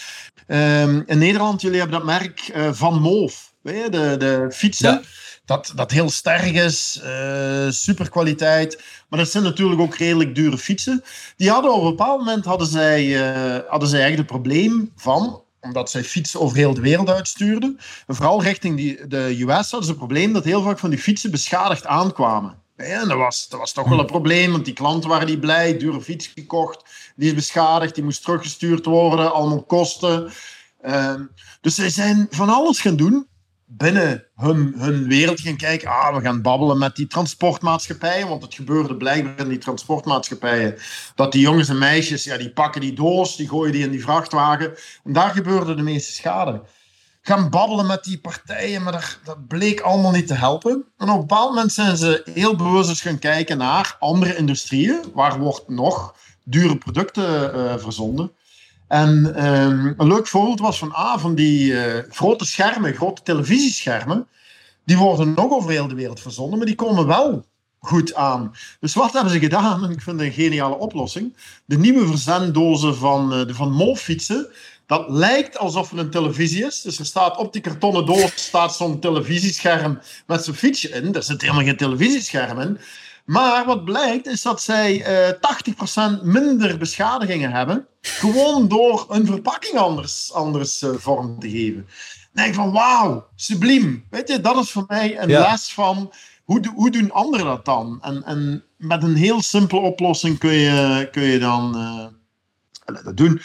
Um, in Nederland, jullie hebben dat merk uh, Van Moof, weet je, de, de fietsen dat, dat heel sterk is, uh, superkwaliteit. Maar dat zijn natuurlijk ook redelijk dure fietsen. Die hadden op een bepaald moment hadden zij, uh, hadden zij echt het probleem van, omdat zij fietsen over heel de wereld uitstuurden. En vooral richting die, de US hadden ze het probleem dat heel vaak van die fietsen beschadigd aankwamen. en dat was, dat was toch wel een probleem, want die klanten waren niet blij, dure fiets gekocht, die is beschadigd, die moest teruggestuurd worden, allemaal kosten. Uh, dus zij zijn van alles gaan doen binnen hun, hun wereld gaan kijken. Ah, we gaan babbelen met die transportmaatschappijen. Want het gebeurde blijkbaar in die transportmaatschappijen. Dat die jongens en meisjes, ja, die pakken die doos, die gooien die in die vrachtwagen. En daar gebeurde de meeste schade. Gaan babbelen met die partijen, maar dat, dat bleek allemaal niet te helpen. En op een bepaald moment zijn ze heel bewust gaan kijken naar andere industrieën. Waar wordt nog dure producten uh, verzonden. En um, een leuk voorbeeld was van, die uh, grote schermen, grote televisieschermen. Die worden nog over heel de wereld verzonden, maar die komen wel goed aan. Dus wat hebben ze gedaan? Ik vind het een geniale oplossing. De nieuwe verzenddozen van uh, de Van Mol fietsen. Dat lijkt alsof het een televisie is. Dus er staat op die kartonnen doos staat zo'n televisiescherm met zo'n fietsje in. Er zit helemaal geen televisiescherm in. Maar wat blijkt is dat zij uh, 80% minder beschadigingen hebben. Gewoon door een verpakking anders, anders uh, vorm te geven. Dan denk ik van wauw, subliem. Weet je, dat is voor mij een les van hoe, hoe doen anderen dat dan? En, en met een heel simpele oplossing kun je, kun je dan uh, dat doen.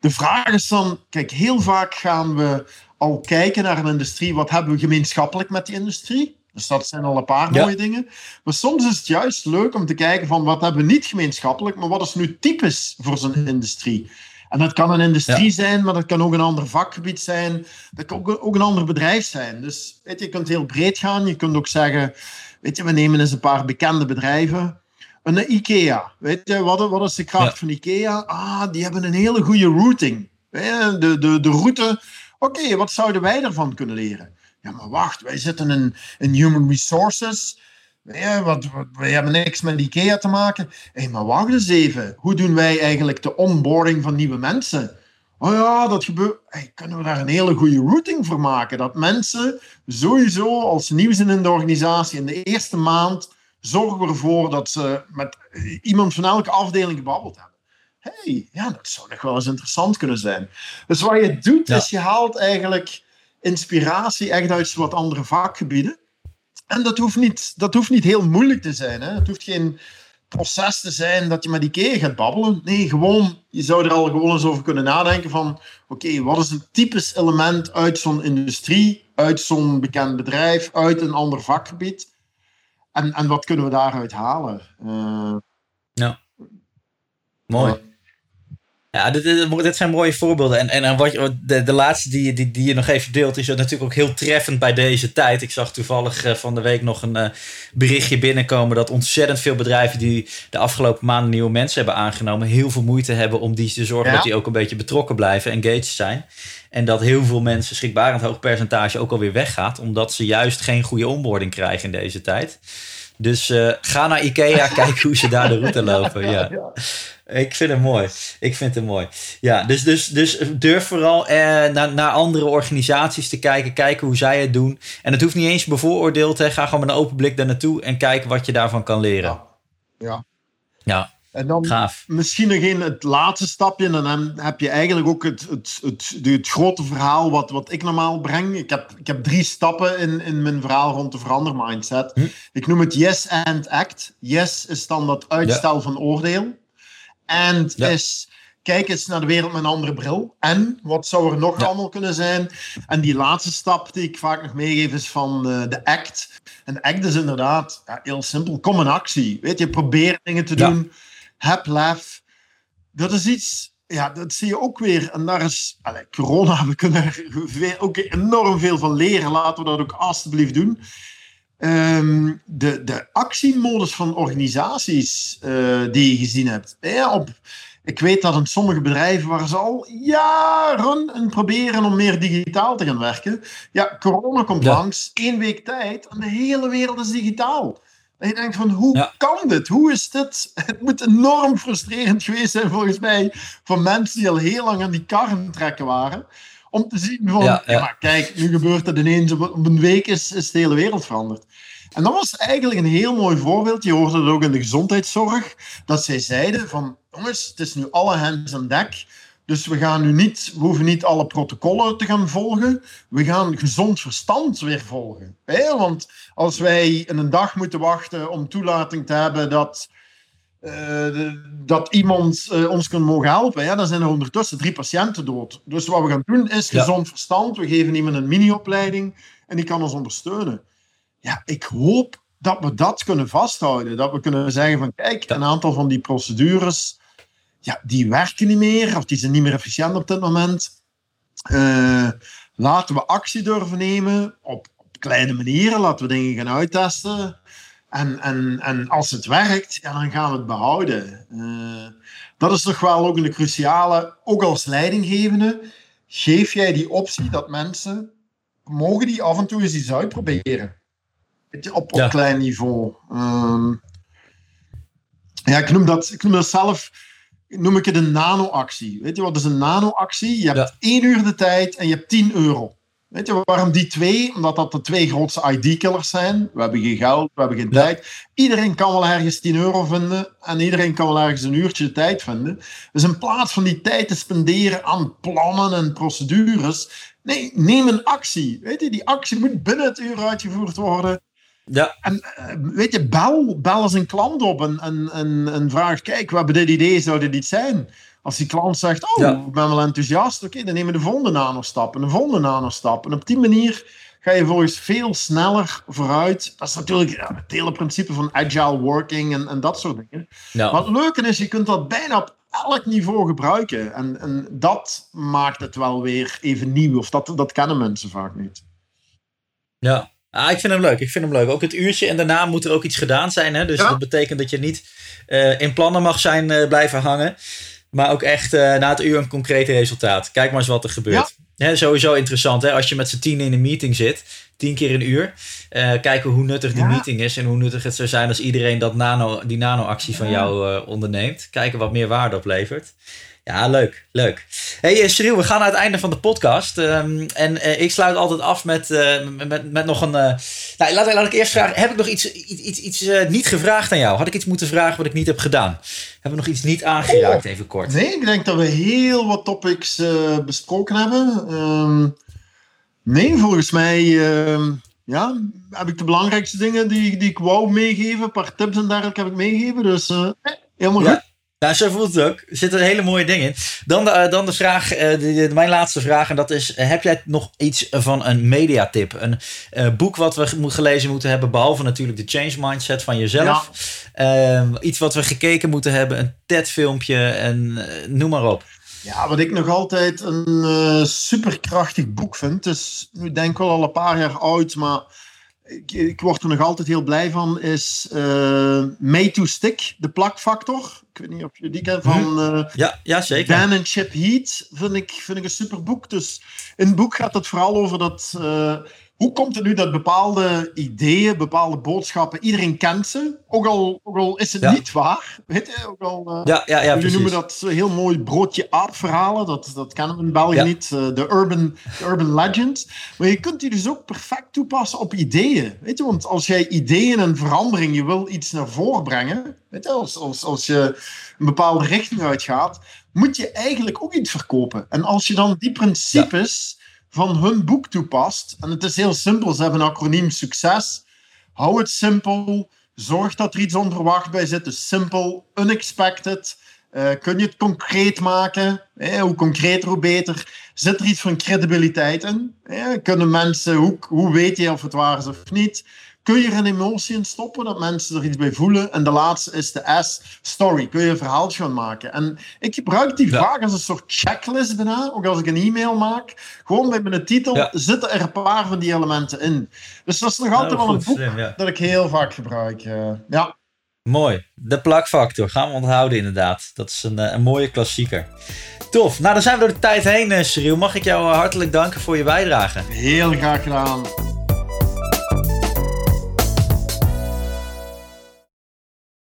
De vraag is dan, kijk, heel vaak gaan we al kijken naar een industrie. Wat hebben we gemeenschappelijk met die industrie? Dus dat zijn al een paar mooie dingen. Maar soms is het juist leuk om te kijken van wat hebben we niet gemeenschappelijk, maar wat is nu typisch voor zo'n industrie. En dat kan een industrie zijn, maar dat kan ook een ander vakgebied zijn. Dat kan ook, ook een ander bedrijf zijn. Dus weet je, je kunt heel breed gaan. Je kunt ook zeggen, weet je, we nemen eens een paar bekende bedrijven. Een IKEA, weet je, wat, wat is de kracht van IKEA? Ah, die hebben een hele goede routing. De, de, de route, oké, wat zouden wij ervan kunnen leren? Ja, maar wacht, wij zitten in, in human resources. Ja, wat, wat, wij hebben niks met IKEA te maken. Hé, maar wacht eens even. Hoe doen wij eigenlijk de onboarding van nieuwe mensen? Oh ja, dat gebeurt. Hey, kunnen we daar een hele goede routing voor maken? Dat mensen sowieso als nieuw zijn in de organisatie in de eerste maand zorgen we ervoor dat ze met iemand van elke afdeling gebabbeld hebben. hey, ja, dat zou nog wel eens interessant kunnen zijn. Dus wat je doet, is je haalt eigenlijk inspiratie echt uit wat andere vakgebieden. En dat hoeft niet, dat hoeft niet heel moeilijk te zijn. Hè? Het hoeft geen proces te zijn dat je met die keer gaat babbelen. Nee, gewoon, je zou er al gewoon eens over kunnen nadenken van... Oké, wat is een typisch element uit zo'n industrie, uit zo'n bekend bedrijf, uit een ander vakgebied? En, en wat kunnen we daaruit halen? Uh, ja, mooi. Ja, dit, dit, zijn mooie voorbeelden. En, en, wat de, de laatste die, die, die je nog even deelt, is natuurlijk ook heel treffend bij deze tijd. Ik zag toevallig uh, van de week nog een uh, berichtje binnenkomen dat ontzettend veel bedrijven die de afgelopen maanden nieuwe mensen hebben aangenomen, heel veel moeite hebben om die te zorgen dat die ook een beetje betrokken blijven, engaged zijn. En dat heel veel mensen, schrikbarend hoog percentage, ook alweer weggaat, omdat ze juist geen goede onboarding krijgen in deze tijd. Dus uh, ga naar Ikea, kijk hoe ze daar de route lopen. ja. Ik vind het mooi. Ik vind het mooi. Ja, dus, dus, dus durf vooral eh, naar, naar andere organisaties te kijken. Kijken hoe zij het doen. En het hoeft niet eens bevooroordeeld. Hè. Ga gewoon met een open blik daar naartoe. En kijk wat je daarvan kan leren. Ja. Ja. ja. En dan Gaaf. misschien nog een het laatste stapje. En dan heb je eigenlijk ook het, het, het, het, grote verhaal wat, wat ik normaal breng. Ik heb, ik heb drie stappen in, in mijn verhaal rond de verandermindset. Hm. Ik noem het yes and act. Yes is dan dat uitstel van oordeel. En is kijk eens naar de wereld met een andere bril. En wat zou er nog allemaal kunnen zijn? En die laatste stap die ik vaak nog meegeef is van uh, de act. En act is inderdaad ja, heel simpel. Kom in actie. Weet je, probeer dingen te doen. Heb lef. Dat is iets, ja, dat zie je ook weer. En daar is allez, corona, we kunnen er ook enorm veel van leren. Laten we dat ook alstublieft doen. Ehm, de, de actiemodus van organisaties uh, die je gezien hebt. Ja, op, ik weet dat in sommige bedrijven waar ze al jaren en proberen om meer digitaal te gaan werken. Ja, corona komt langs, één week tijd en de hele wereld is digitaal. En je denkt van, hoe kan dit? Hoe is dit? Het moet enorm frustrerend geweest zijn volgens mij voor mensen die al heel lang aan die karren trekken waren om te zien van, ja, maar kijk, nu gebeurt het ineens, op een week is, is de hele wereld veranderd. En dat was eigenlijk een heel mooi voorbeeld. Je hoorde het ook in de gezondheidszorg, dat zij zeiden van, jongens, het is nu alle hands aan dek. Dus we gaan nu niet, we hoeven niet alle protocollen te gaan volgen. We gaan gezond verstand weer volgen. Want als wij in een dag moeten wachten om toelating te hebben dat uh, dat iemand uh, ons kan mogen helpen, ja, dan zijn er ondertussen drie patiënten dood. Dus wat we gaan doen is gezond verstand. We geven iemand een mini-opleiding en die kan ons ondersteunen. Ja, ik hoop dat we dat kunnen vasthouden. Dat we kunnen zeggen van kijk, een aantal van die procedures, ja, die werken niet meer of die zijn niet meer efficiënt op dit moment. Uh, laten we actie durven nemen op, op kleine manieren. Laten we dingen gaan uittesten. En, en, en als het werkt, ja, dan gaan we het behouden. Uh, dat is toch wel ook een cruciale, ook als leidinggevende, geef jij die optie dat mensen mogen die af en toe eens iets uitproberen. Op, op klein niveau. Um, ja, ik noem, dat, ik noem dat zelf noem ik het een nano-actie. Weet je wat is een nano-actie? Je hebt ja. één uur de tijd en je hebt 10 euro. Weet je waarom die twee? Omdat dat de twee grootste ID-killers zijn. We hebben geen geld, we hebben geen tijd. Iedereen kan wel ergens 10 euro vinden en iedereen kan wel ergens een uurtje tijd vinden. Dus in plaats van die tijd te spenderen aan plannen en procedures, nee, neem een actie. Weet je, die actie moet binnen het uur uitgevoerd worden. Ja. En eh, weet je, bel, bel eens een klant op en, en, en, en vraag: kijk, wat bij dit idee zou dit iets zijn? Als die klant zegt, oh, ik ben wel enthousiast, oké, dan nemen we de volgende nanostap en de volgende nanostap. En op die manier ga je volgens veel sneller vooruit. Dat is natuurlijk het hele principe van agile working en, en dat soort dingen. Ja. Wat het leuke is, je kunt dat bijna op elk niveau gebruiken. En, en dat maakt het wel weer even nieuw. Of dat, dat kennen mensen vaak niet. Ja, Ah, ik vind hem leuk. Ik vind hem leuk. Ook het uurtje en daarna moet er ook iets gedaan zijn. Hè? Dus Ja. dat betekent dat je niet eh, in plannen mag zijn eh, blijven hangen. Maar ook echt eh, na het uur een concreet resultaat. Kijk maar eens wat er gebeurt. Hè, sowieso interessant hè? als je met z'n tien in een meeting zit. Tien keer een uur. kijken hoe nuttig die Ja. meeting is. En hoe nuttig het zou zijn als iedereen dat nano, die nano-actie van jou onderneemt. Kijken wat meer waarde oplevert. Ja, leuk. Leuk. hey, eh, Cyril, we gaan naar het einde van de podcast. Ehm, en eh, ik sluit altijd af met, eh, met, met, nog een... eh, nou, laat, laat ik eerst vragen. Heb ik nog iets, iets, iets, niet gevraagd aan jou? Had ik iets moeten vragen wat ik niet heb gedaan? Hebben we nog iets niet aangeraakt, even kort? Nee, ik denk dat we heel wat topics besproken hebben. Ehm, nee, volgens mij ehm, ja, heb ik de belangrijkste dingen die, die ik wou meegeven. Een paar tips en dergelijke heb ik meegegeven. Dus helemaal Ja. goed. Nou, zo voelt het ook. Er zitten hele mooie dingen in. Dan de, eh, dan de vraag, eh, de- de- mijn laatste vraag. En dat is, eh, heb jij nog iets van een mediatip? Een boek wat we ge- gelezen moeten hebben. Behalve natuurlijk de change mindset van jezelf. Ehm, iets wat we gekeken moeten hebben. Een TED-filmpje. En noem maar op. Ja, wat ik nog altijd een superkrachtig boek vind. Dus nu denk ik wel al een paar jaar oud, maar ik, ik word er nog altijd heel blij van. Is Made to Stick, de plakfactor. Ik weet niet of je die kent van eh, Ja, ja zeker. Dan en Chip Heat. Vind ik, vind ik een super boek. Dus in het boek gaat het vooral over dat. Hoe komt het nu dat bepaalde ideeën, bepaalde boodschappen, iedereen kent ze? Ook al, ook al is het Ja. niet waar. Weet je, ook al, eh, Ja, ja, ja, Jullie noemen dat heel mooi broodje aardverhalen. Dat, dat kennen we in België Ja. niet. eh, De urban, de urban legend. Maar je kunt die dus ook perfect toepassen op ideeën. Weet je, want als jij ideeën en verandering, je wil iets naar voren brengen. Weet je, als, als, als je een bepaalde richting uitgaat, moet je eigenlijk ook iets verkopen. En als je dan die principes van hun boek toepast, en het is heel simpel, ze hebben een acroniem succes. Hou het simpel. Zorg dat er iets onverwacht bij zit. Simpel, unexpected. Eh, kun je het concreet maken? Eh, hoe concreter, hoe beter. Zit er iets van credibiliteit in? Eh, kunnen mensen, hoe, hoe weet je of het waar is of niet? Kun je er een emotie in stoppen, dat mensen er iets bij voelen? En de laatste is de S, story. Kun je een verhaaltje gaan maken? En ik gebruik die Ja. vaak als een soort checklist bijna. Ook als ik een e-mail maak. Gewoon bij mijn titel Ja. zitten er een paar van die elementen in. Dus dat is nog altijd wel een boek slim, ja. dat ik heel vaak gebruik. eh. ja. Mooi. De plakfactor. Gaan we onthouden inderdaad. Dat is een, eh, een mooie klassieker. Tof. Nou, dan zijn we door de tijd heen, eh, Cyril. Mag ik jou hartelijk danken voor je bijdrage. Heel graag gedaan.